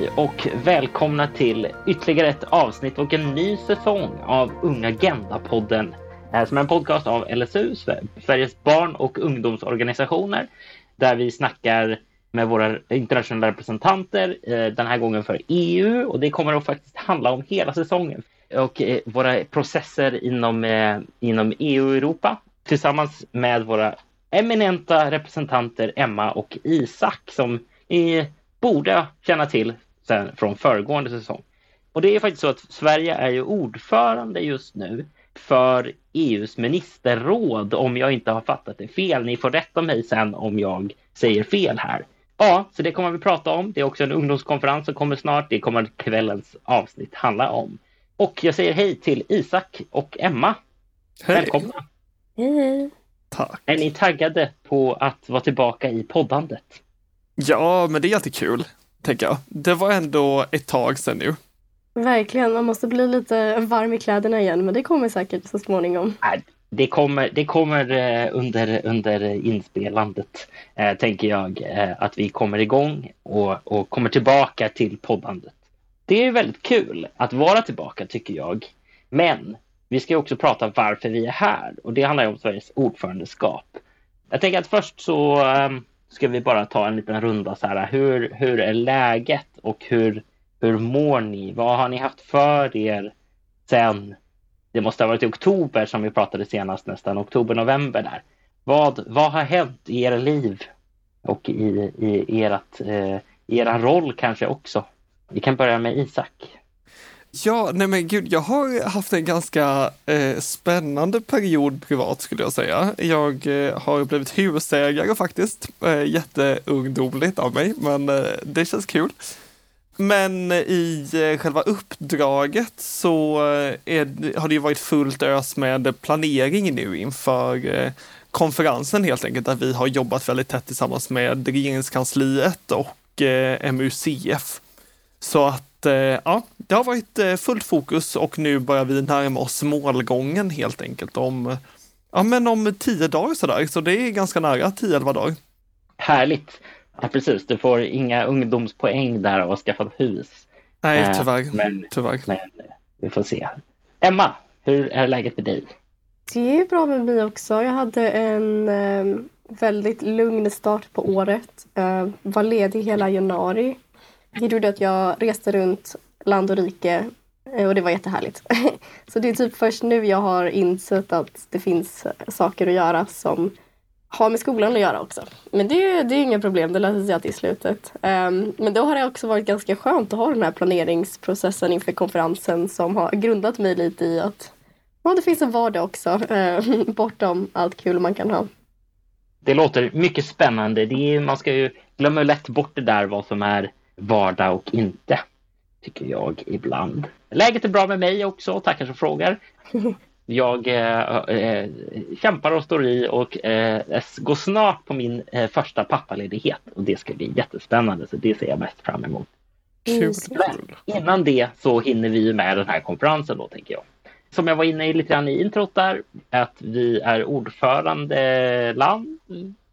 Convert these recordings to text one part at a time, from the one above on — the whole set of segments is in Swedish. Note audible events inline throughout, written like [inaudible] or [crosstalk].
Hej och välkomna till ytterligare ett avsnitt och en ny säsong av Unga Agenda-podden. Som är en podcast av LSU, Sveriges barn och ungdomsorganisationer, där vi snackar med våra internationella representanter, eh, den här gången för EU och det kommer att faktiskt handla om hela säsongen och eh, våra processer inom, eh, inom EU och Europa tillsammans med våra eminenta representanter Emma och Isak som ni borde känna till sen från föregående säsong. Och det är faktiskt så att Sverige är ju ordförande just nu för EUs ministerråd om jag inte har fattat det fel. Ni får rätta mig sen om jag säger fel här. Ja, så det kommer vi prata om. Det är också en ungdomskonferens som kommer snart. Det kommer kvällens avsnitt handla om. Och jag säger hej till Isak och Emma. Hej. Välkomna! Hej. Tack. Är ni taggade på att vara tillbaka i poddandet? Ja, men det är alltid kul, tänker jag. Det var ändå ett tag sedan nu. Verkligen, man måste bli lite varm i kläderna igen, men det kommer säkert så småningom. Nej, Det kommer, det kommer eh, under, under inspelandet, eh, tänker jag, eh, att vi kommer igång och, och kommer tillbaka till poddandet. Det är väldigt kul att vara tillbaka, tycker jag. Men vi ska också prata varför vi är här och det handlar om Sveriges ordförandeskap. Jag tänker att först så um, ska vi bara ta en liten runda så här. Hur, hur är läget och hur, hur mår ni? Vad har ni haft för er sen? Det måste ha varit i oktober som vi pratade senast nästan, oktober, november där. Vad, vad har hänt i era liv och i, i ert, eh, i era roll kanske också? Vi kan börja med Isak. Ja, nej men gud, jag har haft en ganska eh, spännande period privat skulle jag säga. Jag eh, har blivit husägare faktiskt. Eh, jätteungdomligt av mig, men eh, det känns kul. Men eh, i eh, själva uppdraget så eh, är, har det ju varit fullt ös med planering nu inför eh, konferensen helt enkelt, där vi har jobbat väldigt tätt tillsammans med regeringskansliet och eh, MUCF. Så att eh, ja, det har varit eh, fullt fokus och nu börjar vi närma oss målgången helt enkelt om, ja, men om tio dagar sådär, så det är ganska nära, tio elva dagar. Härligt! Ja, precis. Du får inga ungdomspoäng där av att skaffa hus. Nej, Eh, tyvärr. men- tyvärr. Men vi får se. Emma, hur är läget med dig? Det är bra med mig också. Jag hade en eh, väldigt lugn start på året. Eh, var ledig hela januari. Det gjorde att jag reste runt land och rike eh, och det var jättehärligt. [laughs] Så det är typ först nu jag har insett att det finns eh, saker att göra som har med skolan att göra också. Men det, är- det är inga problem, det löser sig alltid i slutet. Ehm, men då har det också varit ganska skönt att ha den här planeringsprocessen inför konferensen som har grundat mig lite i att ja, det finns en vardag också, eh, [laughs] bortom allt kul man kan ha. Det låter mycket spännande. Det är, man ska ju glömma lätt bort det där vad som är vardag och inte. Tycker jag ibland. Läget är bra med mig också, tackar som frågar. [laughs] Jag eh, eh, kämpar och står i och eh, går snart på min eh, första pappaledighet och det ska bli jättespännande så det ser jag mest fram emot. Kul, kul. Innan det så hinner vi med den här konferensen då tänker jag. Som jag var inne i lite grann i introt där, att vi är ordförandeland,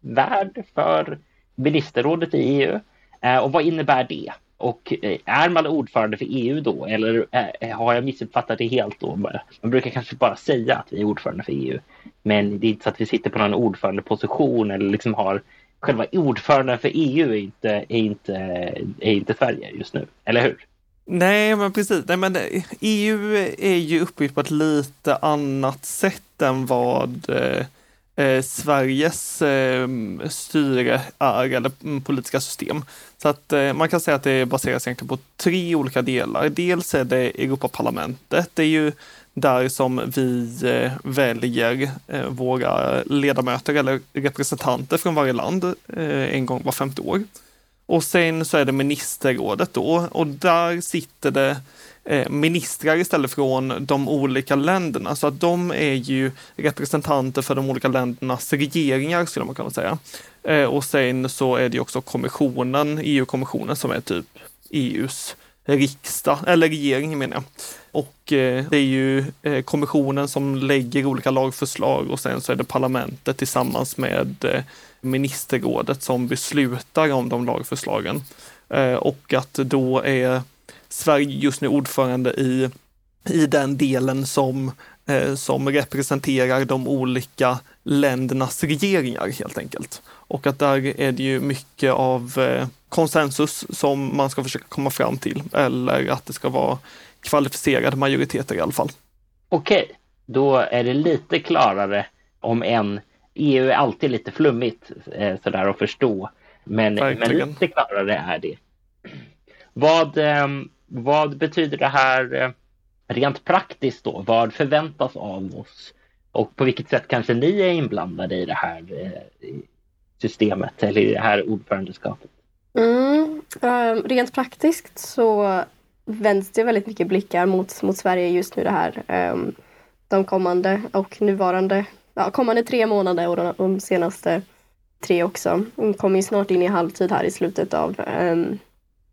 värd för ministerrådet i EU. Eh, och vad innebär det? Och eh, är man ordförande för EU då eller eh, har jag missuppfattat det helt då? Man brukar kanske bara säga att vi är ordförande för EU. Men det är inte så att vi sitter på någon ordförandeposition eller liksom har själva ordförande för EU är inte, är inte, är inte Sverige just nu, eller hur? Nej, men precis. Nej, men eh, EU är ju uppbyggt på ett lite annat sätt än vad eh, Sveriges eh, styre är, eller mm, politiska system. Så att eh, man kan säga att det baseras egentligen på tre olika delar. Dels är det Europaparlamentet. Det är ju där som vi eh, väljer eh, våra ledamöter eller representanter från varje land en gång var femte år. Och sen så är det ministerrådet då och där sitter det Eh, ministrar istället från de olika länderna. Så att de är ju representanter för de olika ländernas regeringar skulle man kunna säga. Eh, och sen så är det ju också kommissionen, EU-kommissionen som är typ EUs riksdag, eller regering menar jag. Och eh, det är ju eh, kommissionen som lägger olika lagförslag och sen så är det parlamentet tillsammans med eh, ministerrådet som beslutar om de lagförslagen. Eh, och att då är Sverige just nu ordförande i, i den delen som, eh, som representerar de olika ländernas regeringar helt enkelt. Och att där är det ju mycket av eh, konsensus som man ska försöka komma fram till eller att det ska vara kvalificerade majoriteter i alla fall. Okej, då är det lite klarare om en EU är alltid lite flummigt eh, sådär att förstå. Men, men lite klarare är det. Vad, eh, vad betyder det här eh, rent praktiskt då? Vad förväntas av oss? Och på vilket sätt kanske ni är inblandade i det här eh, systemet eller i det här ordförandeskapet? Mm, eh, rent praktiskt så vänds det väldigt mycket blickar mot, mot Sverige just nu det här. Ehm, de kommande och nuvarande, ja, kommande tre månader och de, senaste tre också. De kommer ju snart in i halvtid här i slutet av um,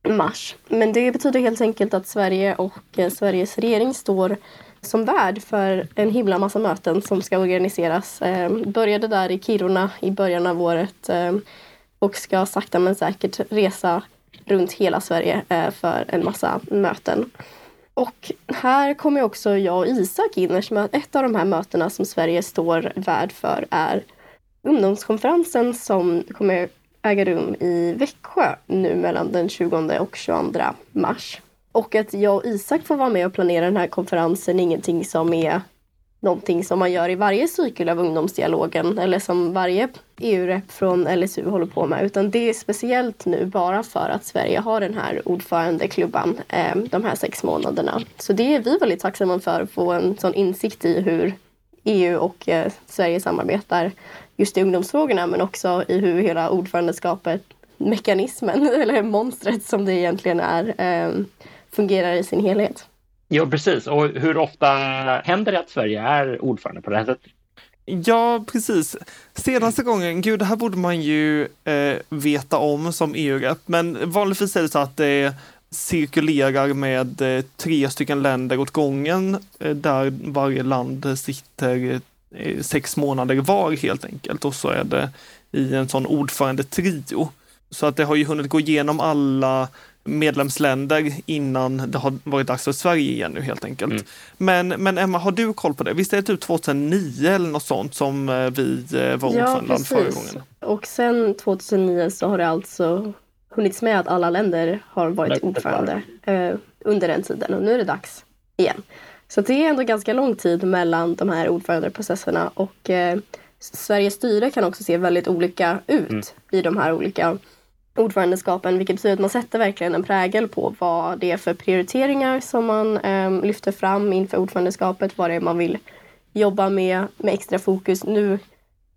mars. Men det betyder helt enkelt att Sverige och eh, Sveriges regering står som värd för en himla massa möten som ska organiseras. Eh, började där i Kiruna i början av året eh, och ska sakta men säkert resa runt hela Sverige eh, för en massa möten. Och här kommer också jag och Isak in eftersom ett av de här mötena som Sverige står värd för är ungdomskonferensen som kommer äga rum i Växjö nu mellan den 20 och 22 mars. Och att jag och Isak får vara med och planera den här konferensen är ingenting som är någonting som man gör i varje cykel av ungdomsdialogen eller som varje EU-rep från LSU håller på med. Utan det är speciellt nu bara för att Sverige har den här ordförandeklubban eh, de här sex månaderna. Så det är vi väldigt tacksamma för, att få en sån insikt i hur EU och eh, Sverige samarbetar just i ungdomsfrågorna men också i hur hela ordförandeskapet, mekanismen [laughs] eller monstret som det egentligen är, eh, fungerar i sin helhet. Ja, precis. Och hur ofta händer det att Sverige är ordförande på det här sättet? Ja, precis. Senaste gången, gud, det här borde man ju eh, veta om som EU-rep, men vanligtvis är det så att det cirkulerar med eh, tre stycken länder åt gången, eh, där varje land sitter eh, sex månader var helt enkelt, och så är det i en sån ordförande-trio. Så att det har ju hunnit gå igenom alla medlemsländer innan det har varit dags för Sverige igen nu helt enkelt. Mm. Men, men Emma, har du koll på det? Visst är det typ 2009 eller något sånt som vi var ordförande ja, förra gången? Och sen 2009 så har det alltså hunnits med att alla länder har varit ordförande eh, under den tiden och nu är det dags igen. Så det är ändå ganska lång tid mellan de här ordförandeprocesserna och eh, Sveriges styre kan också se väldigt olika ut mm. i de här olika ordförandeskapen, vilket betyder att man sätter verkligen en prägel på vad det är för prioriteringar som man eh, lyfter fram inför ordförandeskapet, vad det är man vill jobba med med extra fokus nu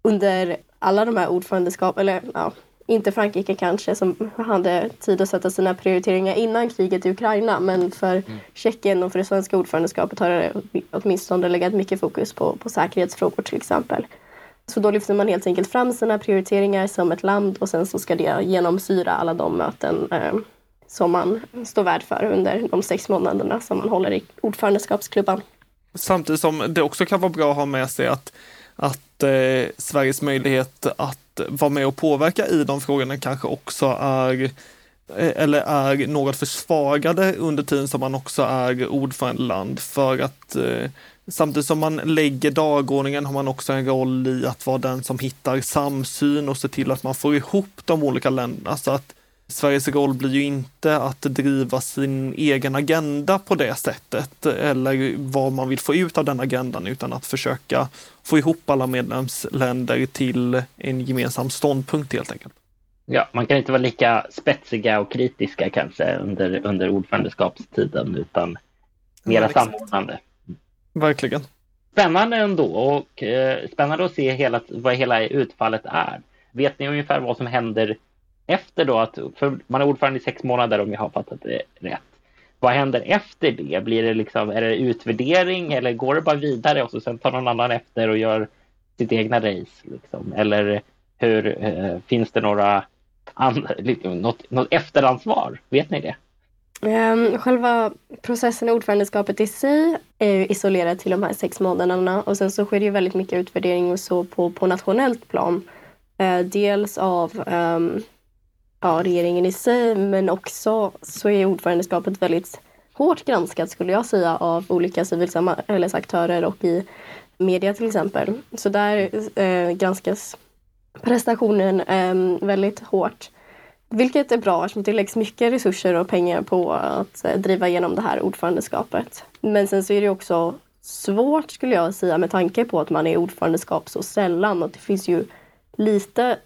under alla de här ordförandeskap, eller ja, inte Frankrike kanske som hade tid att sätta sina prioriteringar innan kriget i Ukraina, men för mm. Tjeckien och för det svenska ordförandeskapet har det åtminstone legat mycket fokus på, på säkerhetsfrågor till exempel. Så då lyfter man helt enkelt fram sina prioriteringar som ett land och sen så ska det genomsyra alla de möten eh, som man står värd för under de sex månaderna som man håller i ordförandeskapsklubban. Samtidigt som det också kan vara bra att ha med sig att, att eh, Sveriges möjlighet att vara med och påverka i de frågorna kanske också är eh, eller är något försvagade under tiden som man också är ordförandeland för att eh, Samtidigt som man lägger dagordningen har man också en roll i att vara den som hittar samsyn och se till att man får ihop de olika länderna. Så att Sveriges roll blir ju inte att driva sin egen agenda på det sättet eller vad man vill få ut av den agendan utan att försöka få ihop alla medlemsländer till en gemensam ståndpunkt helt enkelt. Ja, man kan inte vara lika spetsiga och kritiska kanske under, under ordförandeskapstiden utan mera samordnande. Verkligen. Spännande ändå och eh, spännande att se hela, vad hela utfallet är. Vet ni ungefär vad som händer efter då? Att, för man är ordförande i sex månader om jag har fattat det rätt. Vad händer efter det? Blir det liksom, är det utvärdering eller går det bara vidare och så sen tar någon annan efter och gör sitt egna race? Liksom? Eller hur, eh, finns det några liksom, något, något efteransvar? Vet ni det? Um, själva processen i ordförandeskapet i sig är ju isolerad till de här sex månaderna och sen så sker det ju väldigt mycket utvärdering och så på, på nationellt plan. Uh, dels av um, ja, regeringen i sig men också så är ordförandeskapet väldigt hårt granskat skulle jag säga av olika civilsamhällesaktörer och i media till exempel. Så där eh, granskas prestationen eh, väldigt hårt. Vilket är bra eftersom det läggs mycket resurser och pengar på att eh, driva igenom det här ordförandeskapet. Men sen så är det också svårt skulle jag säga med tanke på att man är ordförandeskap så sällan och det finns ju lite,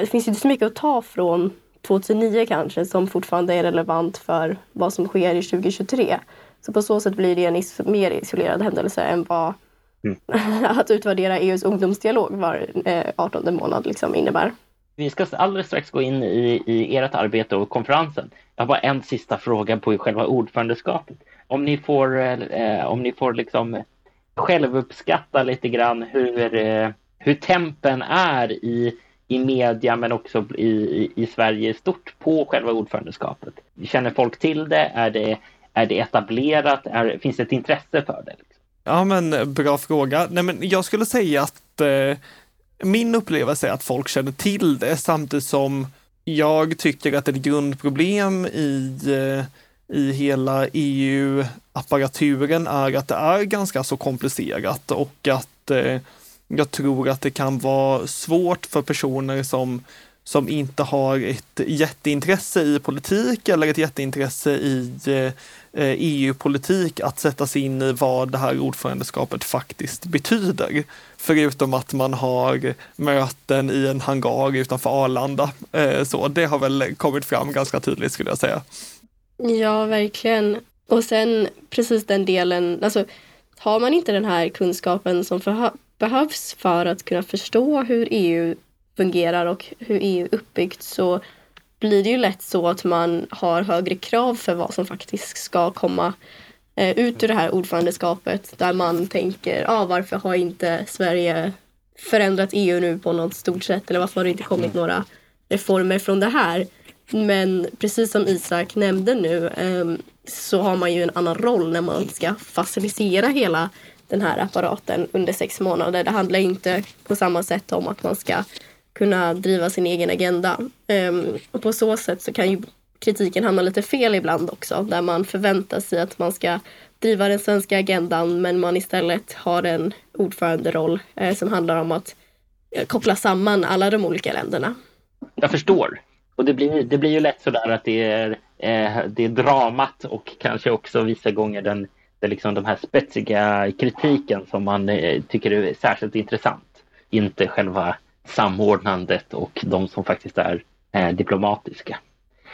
det finns ju inte så mycket att ta från 2009 kanske som fortfarande är relevant för vad som sker i 2023. Så på så sätt blir det en is mer isolerad händelse än vad mm. [laughs] att utvärdera EUs ungdomsdialog var eh, 18 månad liksom innebär. Vi ska alldeles strax gå in i, i ert arbete och konferensen. Jag har bara en sista fråga på själva ordförandeskapet. Om ni får, eh, om ni får liksom självuppskatta lite grann hur, eh, hur tempen är i, i media men också i, i, i Sverige i stort på själva ordförandeskapet. Känner folk till det? Är det, är det etablerat? Är, finns det ett intresse för det? Liksom? Ja men eh, bra fråga. Nej, men jag skulle säga att eh, min upplevelse är att folk känner till det samtidigt som jag tycker att ett grundproblem i, eh, i hela EU-apparaturen är att det är ganska så komplicerat och att eh, jag tror att det kan vara svårt för personer som, som inte har ett jätteintresse i politik eller ett jätteintresse i eh, e EU-politik att sätta sig in i vad det här ordförandeskapet faktiskt betyder. Förutom att man har möten i en hangar utanför Arlanda. Eh, så det har väl kommit fram ganska tydligt skulle jag säga. Ja, verkligen. Och sen precis den delen, alltså har man inte den här kunskapen som behövs för att kunna förstå hur EU fungerar och hur EU är uppbyggt så blir det ju lätt så att man har högre krav för vad som faktiskt ska komma eh, ut ur det här ordförandeskapet där man tänker, ah, varför har inte Sverige förändrat EU nu på något stort sätt eller varför har det inte kommit några reformer från det här? Men precis som Isak nämnde nu eh, så har man ju en annan roll när man ska facilitera hela den här apparaten under sex månader. Det handlar inte på samma sätt om att man ska kunna driva sin egen agenda. Um, och på så sätt så kan ju kritiken hamna lite fel ibland också, där man förväntar sig att man ska driva den svenska agendan men man istället har en ordföranderoll eh, som handlar om att eh, koppla samman alla de olika länderna. Jag förstår. Och det blir, det blir ju lätt sådär att det är, eh, det är dramat och kanske också vissa gånger den, den liksom de här spetsiga kritiken som man eh, tycker är särskilt intressant. Inte själva samordnandet och de som faktiskt är eh, diplomatiska.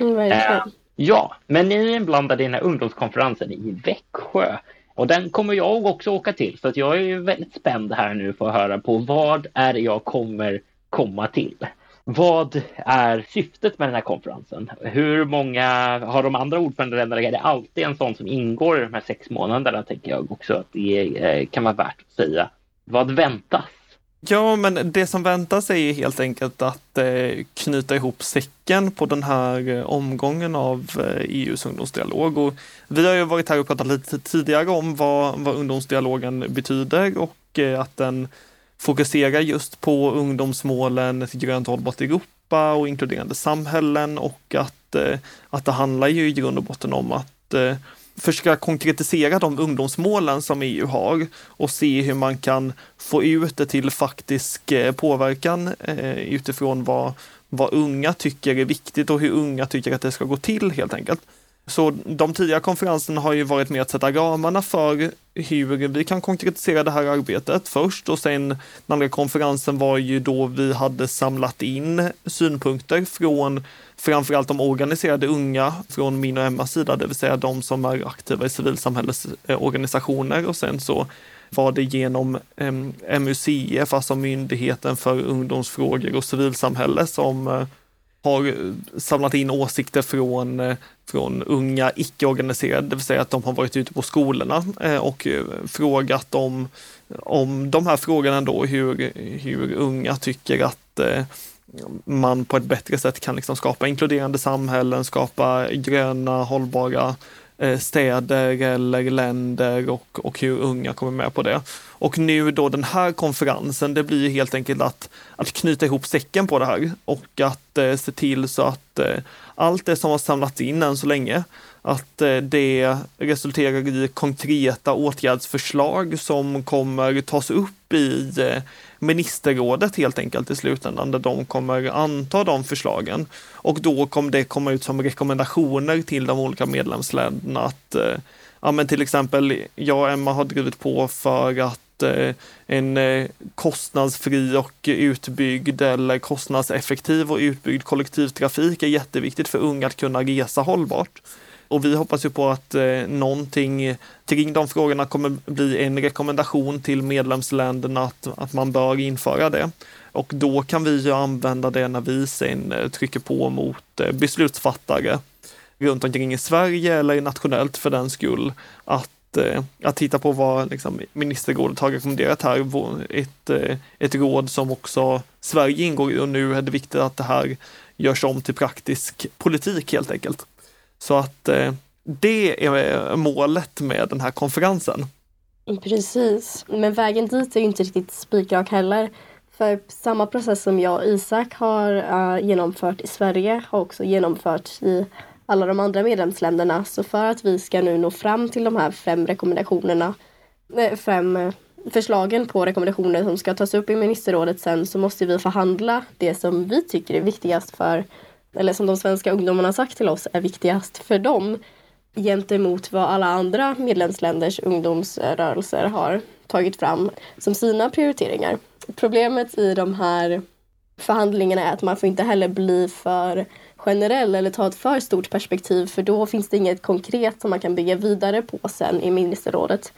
Mm, eh, ja, men ni är inblandade i den här ungdomskonferensen i Växjö. Och den kommer jag också åka till, så att jag är väldigt spänd här nu för att höra på vad är det jag kommer komma till. Vad är syftet med den här konferensen? Hur många har de andra ordförandeländerna? Är det alltid en sån som ingår i de här sex månaderna? Tänker jag också att det eh, kan vara värt att säga. Vad väntas? Ja, men det som väntas är helt enkelt att eh, knyta ihop säcken på den här eh, omgången av e EUs ungdomsdialog. Och vi har ju varit här och pratat lite tidigare om vad, vad ungdomsdialogen betyder och att den fokuserar just på ungdomsmålen, ett grönt hållbart Europa och inkluderande samhällen och att, eh, att det handlar ju i grund och botten om att eh, försöka konkretisera de ungdomsmålen som EU har och se hur man kan få ut det till faktisk eh, påverkan utifrån vad, vad unga tycker är viktigt och hur unga tycker att det ska gå till helt enkelt. Så de tidigare konferenserna har ju varit med att sätta ramarna för hur vi kan konkretisera det här arbetet först. Och sen den andra konferensen var ju då vi hade samlat in synpunkter från framförallt de organiserade unga från min och Emmas sida, det vill säga de som är aktiva i civilsamhällesorganisationer. Och sen så var det genom eh, MUCF, alltså Myndigheten för ungdomsfrågor och civilsamhälle som eh, har eh, samlat in åsikter från, eh, från unga icke-organiserade, det vill säga att de har varit ute på skolorna eh, och frågat om, om de här frågorna då, hur, hur unga tycker att man på ett bättre sätt kan liksom skapa inkluderande samhällen, skapa gröna, hållbara Eh, städer eller länder och, och hur unga kommer med på det. Och nu då den här konferensen, det blir helt enkelt att, att knyta ihop säcken på det här och att eh, se till så att eh, allt det som har samlats in än så länge, att eh, det resulterar i konkreta åtgärdsförslag som kommer tas upp i eh, ministerrådet helt enkelt i slutändan, där de kommer anta de förslagen. Och då kommer det komma ut som rekommendationer till de olika medlemsländerna att eh, ja, men till exempel jag och Emma har drivit på för att eh, en eh, kostnadsfri och utbyggd eller kostnadseffektiv och utbyggd kollektivtrafik är jätteviktigt för unga att kunna resa hållbart. Och vi hoppas ju på att eh, någonting kring de frågorna kommer bli en rekommendation till medlemsländerna att, att man bör införa det. Och då kan vi ju använda det när vi sen eh, trycker på mot eh, beslutsfattare runt omkring i Sverige eller nationellt för den skull att eh, att titta på vad liksom, ministerrådet har rekommenderat här, ett, ett råd som också Sverige ingår i och nu är det viktigt att det här görs om till praktisk politik helt enkelt. Så att eh, det är eh, målet med den här konferensen. Precis, men vägen dit är inte riktigt spikrak heller. För samma process som jag och Isak har uh, genomfört i Sverige har också genomförts i alla de andra medlemsländerna. Så för att vi ska nu nå fram till de här fem rekommendationerna, fem förslagen på rekommendationer som ska tas upp i ministerrådet sen så måste vi förhandla det som vi tycker är viktigast för, eller som de svenska ungdomarna sagt till oss är viktigast för dem gentemot vad alla andra medlemsländers ungdomsrörelser har tagit fram som sina prioriteringar. Problemet i de här förhandlingarna är att man får inte heller bli för generell eller ta ett för stort perspektiv för då finns det inget konkret som man kan bygga vidare på sen i ministerrådet.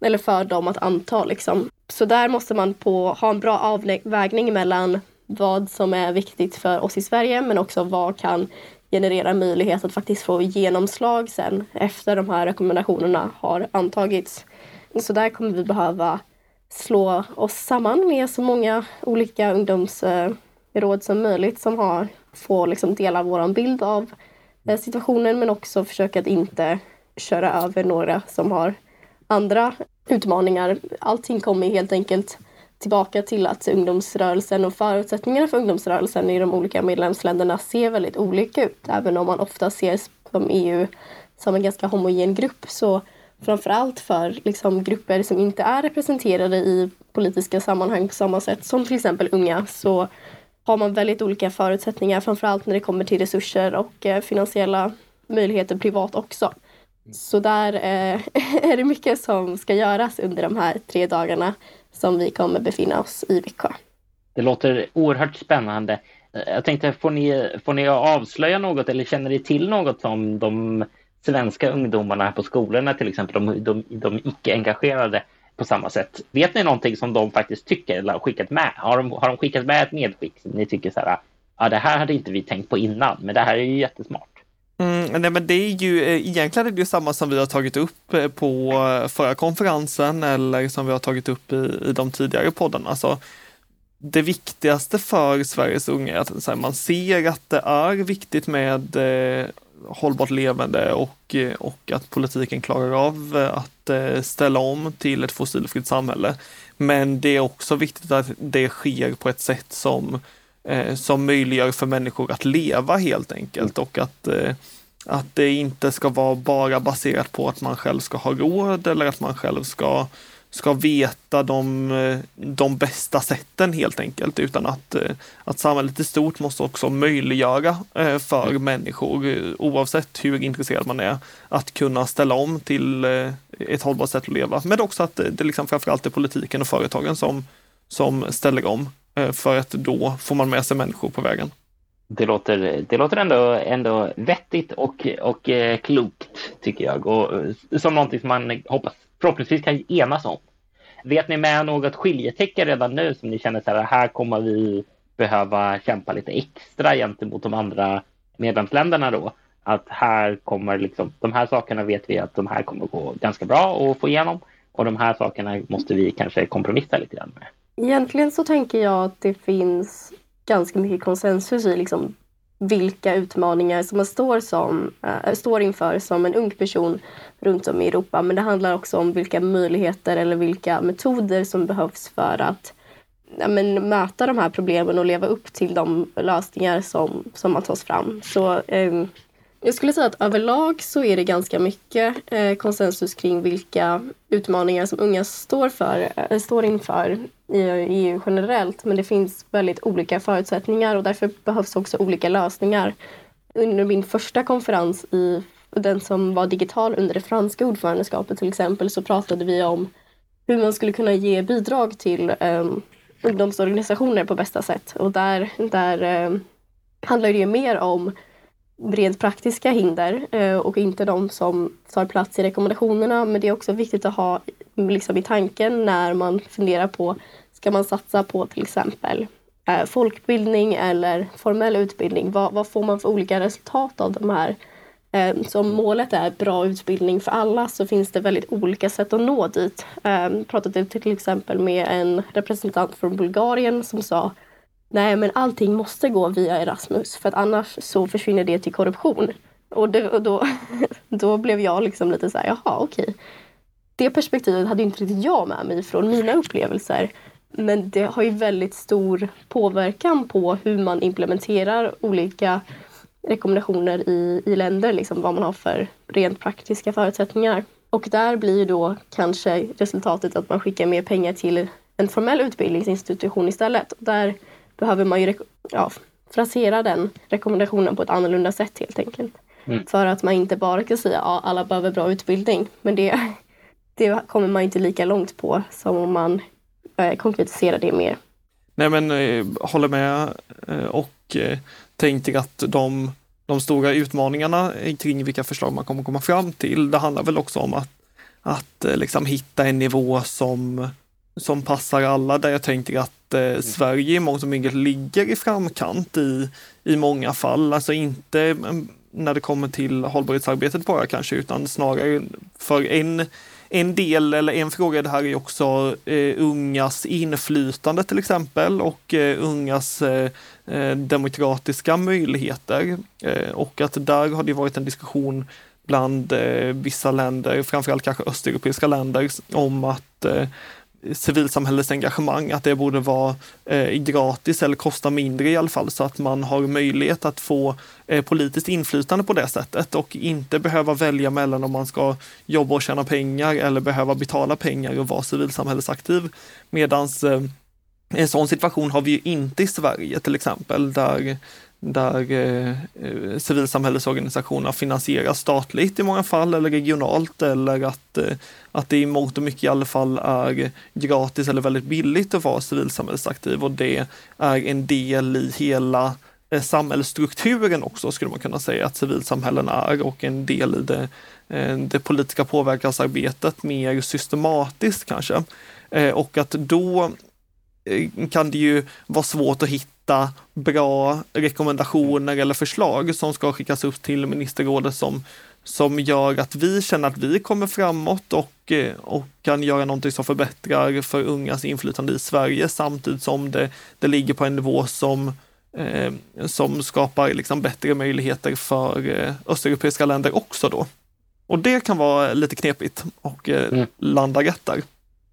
Eller för dem att anta liksom. Så där måste man på, ha en bra avvägning mellan vad som är viktigt för oss i Sverige men också vad kan generera möjlighet att faktiskt få genomslag sen efter de här rekommendationerna har antagits. Så där kommer vi behöva slå oss samman med så många olika ungdomsråd som möjligt som har får liksom dela vår bild av eh, situationen men också försöka att inte köra över några som har andra utmaningar. Allting kommer helt enkelt tillbaka till att ungdomsrörelsen och förutsättningarna för ungdomsrörelsen i de olika medlemsländerna ser väldigt olika ut. Även om man ofta ser som EU som en ganska homogen grupp så framförallt för liksom, grupper som inte är representerade i politiska sammanhang på samma sätt som till exempel unga så har man väldigt olika förutsättningar, framförallt när det kommer till resurser och eh, finansiella möjligheter privat också. Så där eh, [laughs] är det mycket som ska göras under de här tre dagarna som vi kommer befinna oss i Växjö. Det låter oerhört spännande. Jag tänkte, får ni, får ni avslöja något eller känner ni till något som de svenska ungdomarna på skolorna till exempel, de, de, de icke-engagerade på samma sätt. Vet ni någonting som de faktiskt tycker eller har skickat med? Har de, har de skickat med ett medskick som ni tycker så här, ja det här hade inte vi tänkt på innan, men det här är ju jättesmart. Mm, nej men det är ju eh, egentligen är det ju samma som vi har tagit upp eh, på eh, förra konferensen eller som vi har tagit upp i, i de tidigare poddarna. Alltså, det viktigaste för Sveriges unga är att här, man ser att det är viktigt med eh, hållbart levande och, och att politiken klarar av att eh, ställa om till ett fossilfritt samhälle. Men det är också viktigt att det sker på ett sätt som, eh, som möjliggör för människor att leva helt enkelt och att, eh, att det inte ska vara bara baserat på att man själv ska ha råd eller att man själv ska ska veta de, eh, de bästa sätten helt enkelt utan att, eh, att samhället i stort måste också möjliggöra eh, för människor oavsett hur intresserad man är att kunna ställa om till ett hållbart sätt att leva. Men också att det liksom framförallt är politiken och företagen som, som ställer om Eh, för att då får man med sig människor på vägen. Det låter, det låter ändå, ändå vettigt och, och eh, klokt tycker jag och eh, som någonting som man hoppas förhoppningsvis kan enas om. Vet ni med något skiljetecken redan nu som ni känner så här, här kommer vi behöva kämpa lite extra gentemot de andra medlemsländerna då? Att här kommer liksom, de här sakerna vet vi att de här kommer gå ganska bra att få igenom och de här sakerna måste vi kanske kompromissa lite grann med. Egentligen så tänker jag att det finns ganska mycket konsensus i liksom vilka utmaningar som man står, som, äh, står inför som en ung person runt om i Europa. Men det handlar också om vilka möjligheter eller vilka metoder som behövs för att ja, men, möta de här problemen och leva upp till de lösningar som, som man tas fram. Så äh, jag skulle säga att överlag så är det ganska mycket eh, konsensus kring vilka utmaningar som unga står, för, eh, står inför i EU generellt. Men det finns väldigt olika förutsättningar och därför behövs också olika lösningar. Under min första konferens, i, den som var digital under det franska ordförandeskapet till exempel, så pratade vi om hur man skulle kunna ge bidrag till eh, ungdomsorganisationer på bästa sätt. Och där, där eh, handlar det ju mer om rent praktiska hinder eh, och inte de som tar plats i rekommendationerna. Men det är också viktigt att ha liksom, i tanken när man funderar på ska man satsa på till exempel eh, folkbildning eller formell utbildning. Vad, vad, får man för olika resultat av de här? Eh, så om målet är bra utbildning för alla så finns det väldigt olika sätt att nå dit. Jag pratade till exempel med en representant från Bulgarien som sa Nej, men allting måste gå via Erasmus för att annars så försvinner det till korruption. Och, det, och då, [laughs] då blev jag liksom lite så här, jaha okej. Det perspektivet hade inte riktigt jag med mig från mina upplevelser. Men det har ju väldigt stor påverkan på hur man implementerar olika rekommendationer i, i länder, liksom vad man har för rent praktiska förutsättningar. Och där blir då kanske resultatet att man skickar mer pengar till en formell utbildningsinstitution istället. Där behöver man ju ja, frasera den rekommendationen på ett annorlunda sätt helt enkelt. Mm. För att man inte bara kan säga att ja, alla behöver bra utbildning. Men det, [laughs] det kommer man inte lika långt på som om man eh, konkretiserar det mer. Nej men eh, håller med eh, och eh, tänker att de, de stora utmaningarna kring vilka förslag man kommer komma fram till, det handlar väl också om att, att eh, liksom hitta en nivå som, som passar alla, där jag tänker att eh, Sverige i mångt och mycket ligger i framkant i, i många fall. Alltså inte mm, när det kommer till hållbarhetsarbetet bara kanske, utan snarare för en en del eller en fråga i det här är också eh, ungas inflytande till exempel och eh, ungas eh, eh, demokratiska möjligheter. Eh, och att där har det varit en diskussion bland eh, vissa länder, framförallt kanske östeuropeiska länder, om att eh, civilsamhällets engagemang, att det borde vara eh, gratis eller kosta mindre i alla fall så att man har möjlighet att få eh, politiskt inflytande på det sättet och inte behöva välja mellan om man ska jobba och tjäna pengar eller behöva betala pengar och vara civilsamhällesaktiv. Medans eh, en sån situation har vi ju inte i Sverige till exempel där där eh, eh civilsamhällesorganisationer finansieras statligt i många fall eller regionalt eller att, eh, att det i mångt och mycket i alla fall är gratis eller väldigt billigt att vara civilsamhällesaktiv och det är en del i hela eh, samhällsstrukturen också skulle man kunna säga att civilsamhällen är och en del i det, eh, det politiska påverkansarbetet mer systematiskt kanske. Eh, och att då eh, kan det ju vara svårt att hitta hitta bra rekommendationer eller förslag som ska skickas upp till ministerrådet som, som gör att vi känner att vi kommer framåt och, eh, och kan göra någonting som förbättrar för ungas inflytande i Sverige samtidigt som det, det ligger på en nivå som, eh, som skapar liksom bättre möjligheter för eh, östeuropeiska länder också då. Och det kan vara lite knepigt och eh, mm. landa rätt där.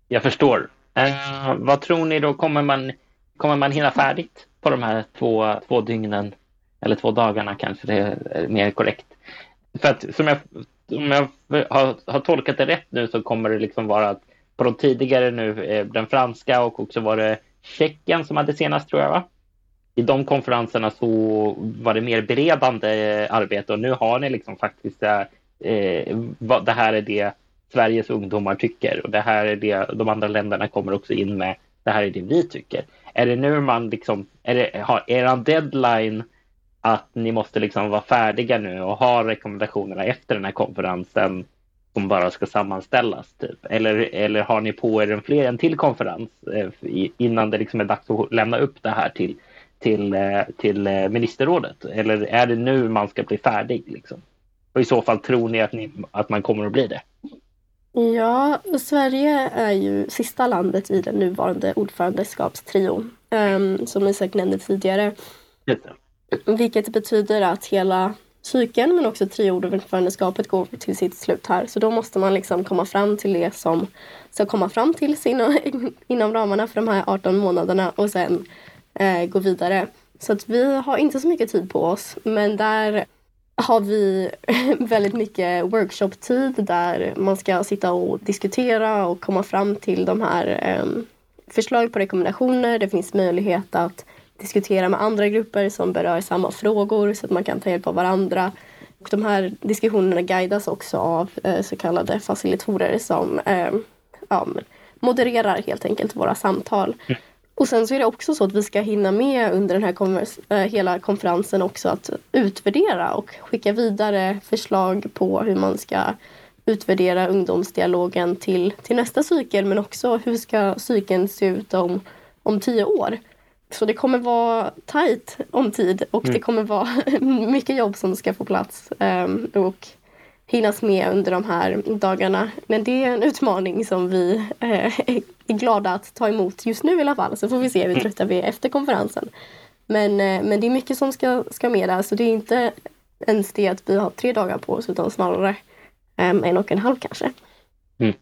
Jag förstår. Eh, vad tror ni då, kommer man, kommer man hinna färdigt? På de här två, två dygnen, eller två dagarna kanske det är mer korrekt. För att som jag, om jag har, har tolkat det rätt nu så kommer det liksom vara att på de tidigare nu, eh, den franska och också var det Tjeckien som hade senast tror jag va? I de konferenserna så var det mer beredande eh, arbete och nu har ni liksom faktiskt eh, eh, vad, det här är det Sveriges ungdomar tycker och det här är det de andra länderna kommer också in med. Det här är det vi tycker är det nu man liksom, är det, har eran deadline att ni måste liksom vara färdiga nu och ha rekommendationerna efter den här konferensen som bara ska sammanställas? Typ? Eller, eller har ni på er en fler en till konferens eh, innan det liksom är dags att lämna upp det här till, till, eh, till eh, ministerrådet? Eller är det nu man ska bli färdig? Liksom? Och i så fall tror ni att, ni att man kommer att bli det? Ja, Sverige är ju sista landet i den nuvarande ordförandeskapstrion, um, som Isak nämnde tidigare. Vilket betyder att hela cykeln men också trioordförandeskapet går till sitt slut här. Så då måste man liksom komma fram till det som ska komma fram till inom, [laughs] inom ramarna för de här 18 månaderna och sen eh, gå vidare. Så att vi har inte så mycket tid på oss men där har vi [laughs] väldigt mycket workshop-tid där man ska sitta och diskutera och komma fram till de här eh, förslag på rekommendationer. Det finns möjlighet att diskutera med andra grupper som berör samma frågor så att man kan ta hjälp av varandra. Och de här diskussionerna guidas också av eh, så kallade facilitorer som eh, ja, modererar helt enkelt våra samtal. Mm. Och sen så är det också så att vi ska hinna med under den här konvers- äh, hela konferensen också att utvärdera och skicka vidare förslag på hur man ska utvärdera ungdomsdialogen till, till nästa cykel men också hur ska cykeln se ut om, om tio år. Så det kommer vara tajt om tid och mm. det kommer vara [laughs] mycket jobb som ska få plats um, och hinnas med under de här dagarna. Men det är en utmaning som vi uh, är glada att ta emot just nu i alla fall. Så får vi se hur mm. trötta vi är efter konferensen. Men, uh, men det är mycket som ska, ska med där så det är inte ens det att vi har tre dagar på oss utan snarare um, en och en halv kanske. Mm.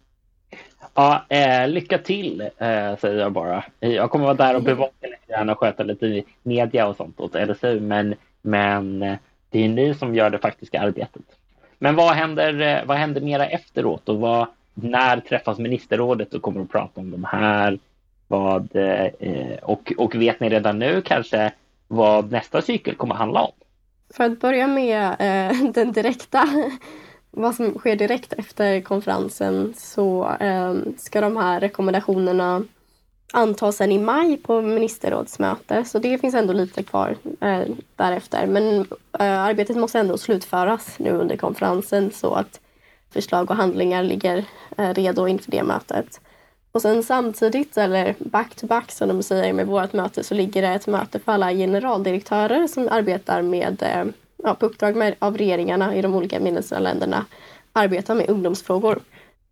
Ja, eh, lycka till eh, säger jag bara. Jag kommer vara där och bevaka lite grann och sköta lite media och sånt åt LSU men, men eh, det är ni som gör det faktiska arbetet. Men vad händer, eh, vad händer mera efteråt och vad, när träffas ministerrådet och kommer att prata om de här? Vad, eh, och, och vet ni redan nu kanske vad nästa cykel kommer att handla om? För att börja med eh, [laughs] den direkta vad som sker direkt efter konferensen så eh, ska de här rekommendationerna antas sen i maj på ministerrådsmöte. Så det finns ändå lite kvar eh, därefter. Men eh, arbetet måste ändå slutföras nu under konferensen så att förslag och handlingar ligger eh, redo inför det mötet. Och sen samtidigt, eller back to back som de säger med vårt möte, så ligger det ett möte för alla generaldirektörer som arbetar med eh, ja, på uppdrag med, av regeringarna i de olika medlemsländerna arbetar med ungdomsfrågor.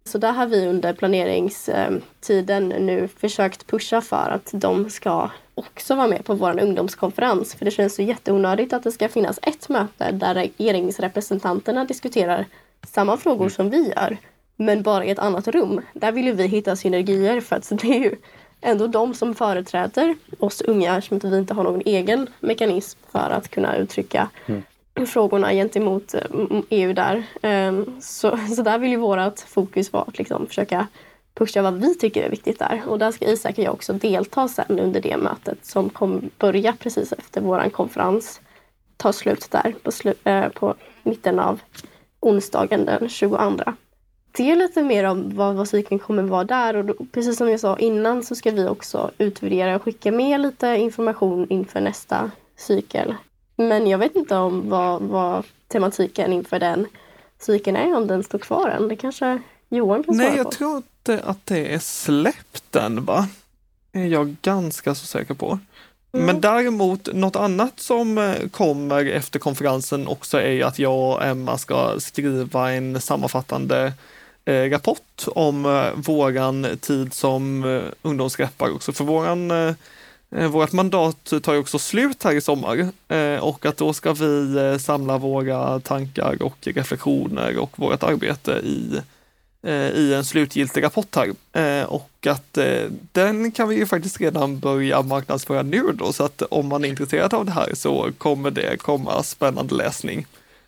Så där har vi under planeringstiden eh, nu försökt pusha för att de ska också vara med på vår ungdomskonferens. För det känns så jätteonödigt att det ska finnas ett möte där regeringsrepresentanterna diskuterar samma frågor som vi gör, men bara i ett annat rum. Där vill ju vi hitta synergier för att [laughs] det är ju ändå de som företräder oss unga eftersom vi inte har någon egen mekanism för att kunna uttrycka mm frågorna gentemot EU eh, där. Ehm, så, så där vill ju vårt fokus vara att liksom försöka pusha vad vi tycker är viktigt där. Och där ska Isak och jag också delta sen under det mötet som kommer börja precis efter vår konferens. Ta slut där på, slu äh, på mitten av onsdagen den 22. Det är lite mer om vad, vad cykeln kommer vara där och då, precis som jag sa innan så ska vi också utvärdera och skicka med lite information inför nästa cykel. Men jag vet inte om vad, vad tematiken inför den cykeln är, om den står kvar än. Det kanske Johan kan svara Nej, jag på. tror inte att det är släppt än, va? är jag ganska så säker på. Mm. Men däremot något annat som eh, kommer efter konferensen också är att jag och Emma ska skriva en sammanfattande eh, rapport om eh, våran tid som eh, också. För våran eh, eh mandat tar ju också slut här i sommar eh, och att då ska vi samla våra tankar och reflektioner och vårt arbete i, Eh, i en slutgiltig rapport här. Eh, och att eh, den kan vi ju faktiskt redan börja marknadsföra nu då, så att om man är intresserad av det här så kommer det komma spännande läsning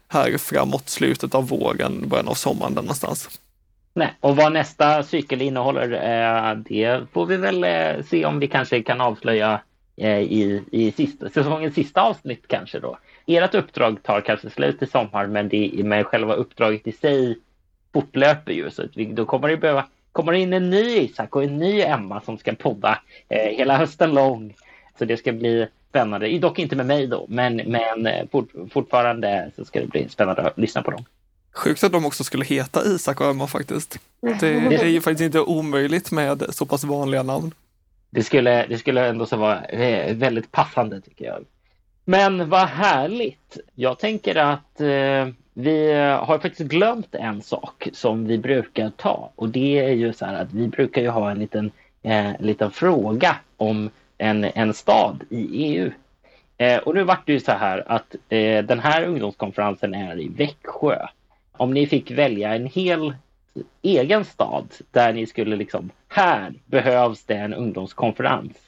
här framåt slutet av våren, början av sommaren där någonstans. Nej, och vad nästa cykel innehåller, det får vi väl se om vi kanske kan avslöja i, i sista, säsongens sista avsnitt kanske då. Ert uppdrag tar kanske slut i sommar, men, det, men själva uppdraget i sig fortlöper ju. Så att vi, då kommer det behöva kommer in en ny Isak och en ny Emma som ska podda eh, hela hösten lång. Så det ska bli spännande. Dock inte med mig då, men, men fort, fortfarande så ska det bli spännande att lyssna på dem. Sjukt att de också skulle heta Isak och Emma faktiskt. Det, det, är ju faktiskt inte omöjligt med så pass vanliga namn. Det skulle, det skulle ändå så vara eh, väldigt passande tycker jag. Men vad härligt! Jag tänker att eh, vi eh, har faktiskt glömt en sak som vi brukar ta och det är ju så här att vi brukar ju ha en liten, eh, liten fråga om en, en stad i EU. Eh, och nu vart det ju så här att eh, den här ungdomskonferensen är i Växjö. Om ni fick välja en hel egen stad där ni skulle liksom, här behövs det en ungdomskonferens.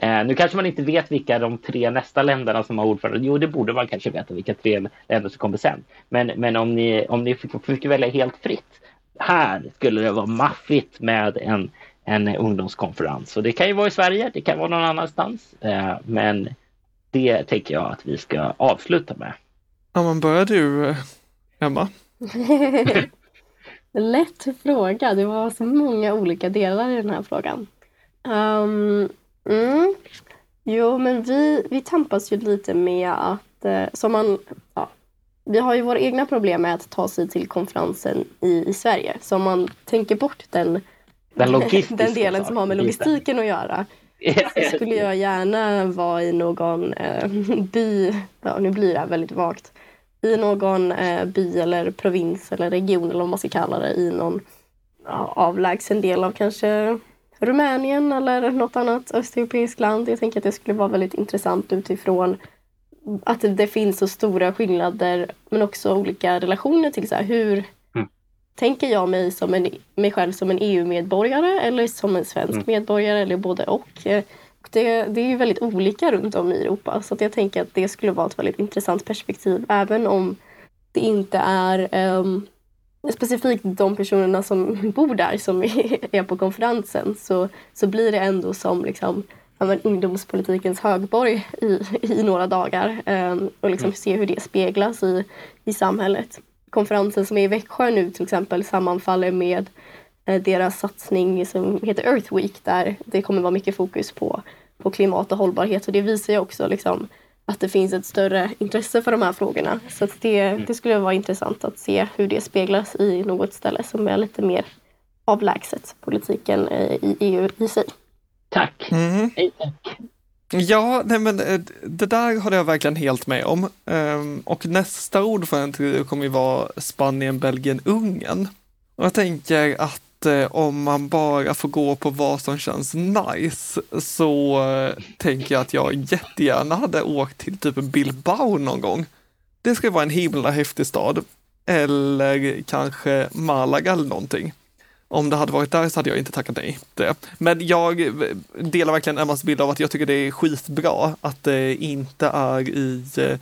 Eh, nu kanske man inte vet vilka de tre nästa länderna som har ordförande. Jo, det borde man kanske veta vilka tre länder som kommer sen. Men, men om ni, om ni fick, fick välja helt fritt. Här skulle det vara maffigt med en, en ungdomskonferens. Och det kan ju vara i Sverige, det kan vara någon annanstans. Eh, men det tänker jag att vi ska avsluta med. Ja, men börjar du, Emma? [laughs] Lätt fråga. Det var så många olika delar i den här frågan. Um, mm. Jo, men vi, vi tampas ju lite med att, eh, som man, ja, vi har ju våra egna problem med att ta sig till konferensen i, i Sverige. Så om man tänker bort den, Den, [laughs] den delen som har med logistiken att göra så [laughs] skulle jag gärna vara i någon eh, [laughs] by, ja nu blir det här väldigt vagt, i någon eh, by eller provins eller region eller vad man ska kalla det i någon avlägsen del av kanske Rumänien eller något annat östeuropeiskt land. Jag tänker att det skulle vara väldigt intressant utifrån att det finns så stora skillnader men också olika relationer till så här, hur mm. tänker jag mig, som en, mig själv som en EU-medborgare eller som en svensk mm. medborgare eller både och. Det, det är ju väldigt olika runt om i Europa så jag tänker att det skulle vara ett väldigt intressant perspektiv även om det inte är um, specifikt de personerna som [laughs] bor där som [laughs] är på konferensen så, så blir det ändå som liksom, men, ungdomspolitikens högborg i, i några dagar um, och liksom mm. se hur det speglas i, i samhället. Konferensen som är i Växjö nu till exempel sammanfaller med uh, deras satsning som heter Earth Week där det kommer vara mycket fokus på, på klimat och hållbarhet och det visar ju också liksom, att det finns ett större intresse för de här frågorna. Så det, mm. det skulle vara intressant att se hur det speglas i något ställe som är lite mer avlägset politiken eh, i EU i sig. Tack. Mm. tack. Ja, nej men eh, det där håller jag verkligen helt med om. Ehm, och nästa ordförande kommer ju vara Spanien, Belgien, Ungern. Och jag tänker att eh, om man bara får gå på vad som känns nice så eh, tänker jag att jag jättegärna hade åkt till typ Bilbao någon gång. Det skulle vara en himla häftig stad. Eller kanske Malaga eller någonting. Om det hade varit där så hade jag inte tackat nej det. Men jag eh, delar verkligen Emmas bild av att jag tycker det är skitbra att det inte är i eh,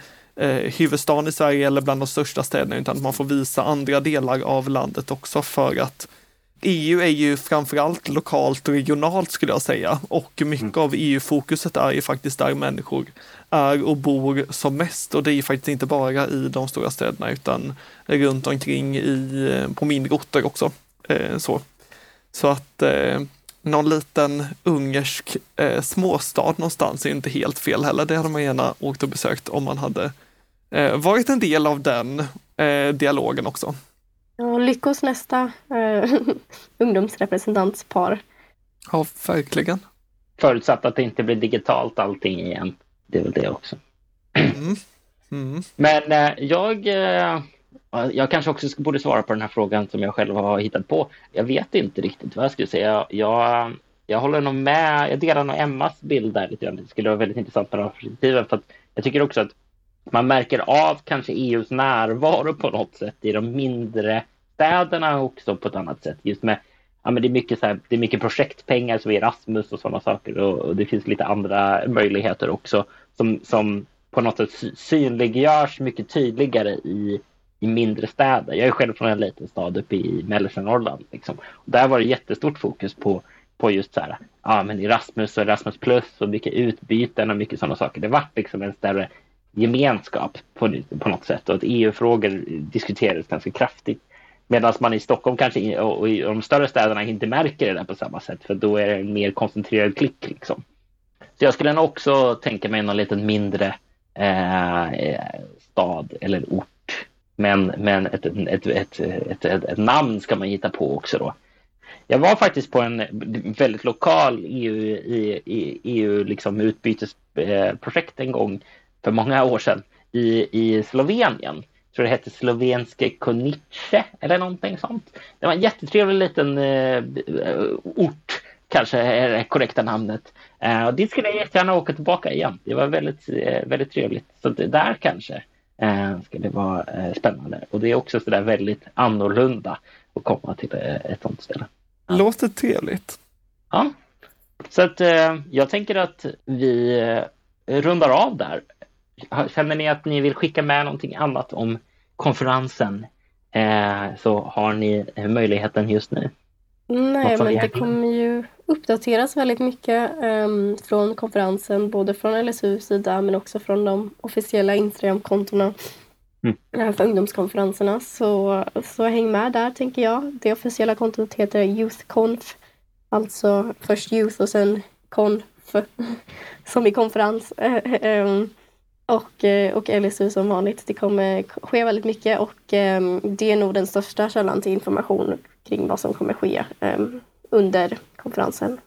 eh, huvudstaden i Sverige eller bland de största städerna utan att man får visa andra delar av landet också för att EU är ju framförallt lokalt och regionalt skulle jag säga och mycket mm. av EU-fokuset är ju faktiskt där människor är och bor som mest och det är ju faktiskt inte bara i de stora städerna utan runt omkring i, på mindre orter också. Eh, så. så att eh, någon liten ungersk eh, småstad någonstans är inte helt fel heller. Det hade man gärna åkt och besökt om man hade eh, varit en del av den eh, dialogen också. Ja, lyckos nästa eh, [laughs] ungdomsrepresentantspar. Ja, verkligen. Förutsatt att det inte blir digitalt allting igen. Det är väl det också. Mm. Mm. Men eh, jag, eh, jag kanske också borde svara på den här frågan som jag själv har hittat på. Jag vet inte riktigt vad jag skulle säga. Jag, jag håller nog med. Jag delar nog Emmas bild där lite grann. Det skulle vara väldigt intressant med de perspektiven. För att jag tycker också att man märker av kanske EUs närvaro på något sätt i de mindre städerna också på ett annat sätt. Just med, ja, men det, är mycket så här, det är mycket projektpengar som Erasmus och sådana saker och, och, det finns lite andra möjligheter också som, som på något sätt synliggörs mycket tydligare i, i mindre städer. Jag är själv från en liten stad uppe i mellersta Norrland. Liksom. Och där var det jättestort fokus på, på just så här, ja, men Erasmus och Erasmus plus och mycket utbyten och mycket sådana saker. Det vart liksom en större gemenskap på, på något sätt och att EU-frågor diskuterades ganska kraftigt. Medan man i Stockholm kanske och i de större städerna inte märker det där på samma sätt för då är det en mer koncentrerad klick. Liksom. Så jag skulle nog också tänka mig någon liten mindre eh, stad eller ort. Men, men ett, ett, ett, ett, ett, namn ska man hitta på också då. Jag var faktiskt på en väldigt lokal EU, EU liksom utbytesprojekt en gång för många år sedan i, i Slovenien. Jag tror det hette Slovenske Konice eller någonting sånt. Det var en jättetrevlig liten eh, ort kanske är det korrekta namnet. Uh, och dit skulle jag jättegärna åka tillbaka igen. Det var väldigt, uh, väldigt trevligt. Så det där kanske ska det vara uh, spännande. Och det är också så där väldigt annorlunda att komma till ett sånt ställe. Låter trevligt. Ja, så att jag tänker att vi rundar av där. Känner ni att ni vill skicka med någonting annat om konferensen så har ni möjligheten just nu. Nej, men det kommer ju uppdateras väldigt mycket um, från konferensen, både från LSUs sida men också från de officiella Instagram-kontona mm. för ungdomskonferenserna. Så, så häng med där, tänker jag. Det officiella kontot heter YouthConf, alltså först Youth och sen Conf, [laughs] som i konferens och, eh, och LSU som vanligt. Det kommer ske väldigt mycket och ehm, det är nog den största källan till information kring vad som kommer ske ehm, under konferensen.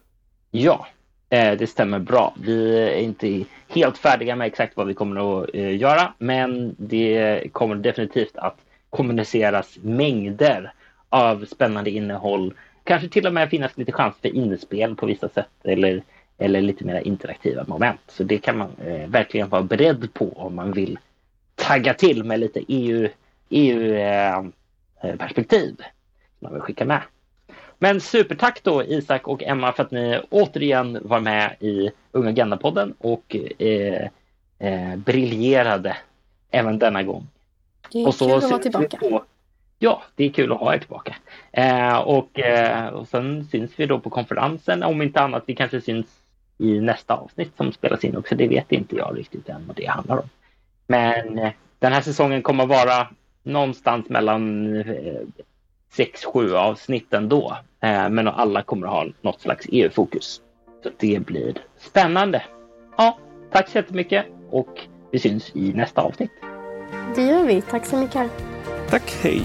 Ja, eh, det stämmer bra. Vi är inte helt färdiga med exakt vad vi kommer att eh, göra, men det kommer definitivt att kommuniceras mängder av spännande innehåll. Kanske till och med finnas lite chans för inspel på vissa sätt eller, eller lite mer interaktiva moment. Så det kan man eh, verkligen vara beredd på om man vill tagga till med lite EU, EU-perspektiv. Eh, man vill skicka med. Men supertack då Isak och Emma för att ni återigen var med i Unga Agenda-podden och eh, eh, briljerade även denna gång. Det är och så kul att vara tillbaka. På, ja, det är kul att ha er tillbaka. Eh, och, eh, och sen syns vi då på konferensen, om inte annat vi kanske syns i nästa avsnitt som spelas in också. Det vet inte jag riktigt än vad det handlar om. Men eh, den här säsongen kommer att vara någonstans mellan eh, sex, sju avsnitt ändå. Eh, men alla kommer att ha något slags EU-fokus. Så det blir spännande. Ja, tack så jättemycket och vi syns i nästa avsnitt. Det gör vi. Tack så mycket. Tack, hej.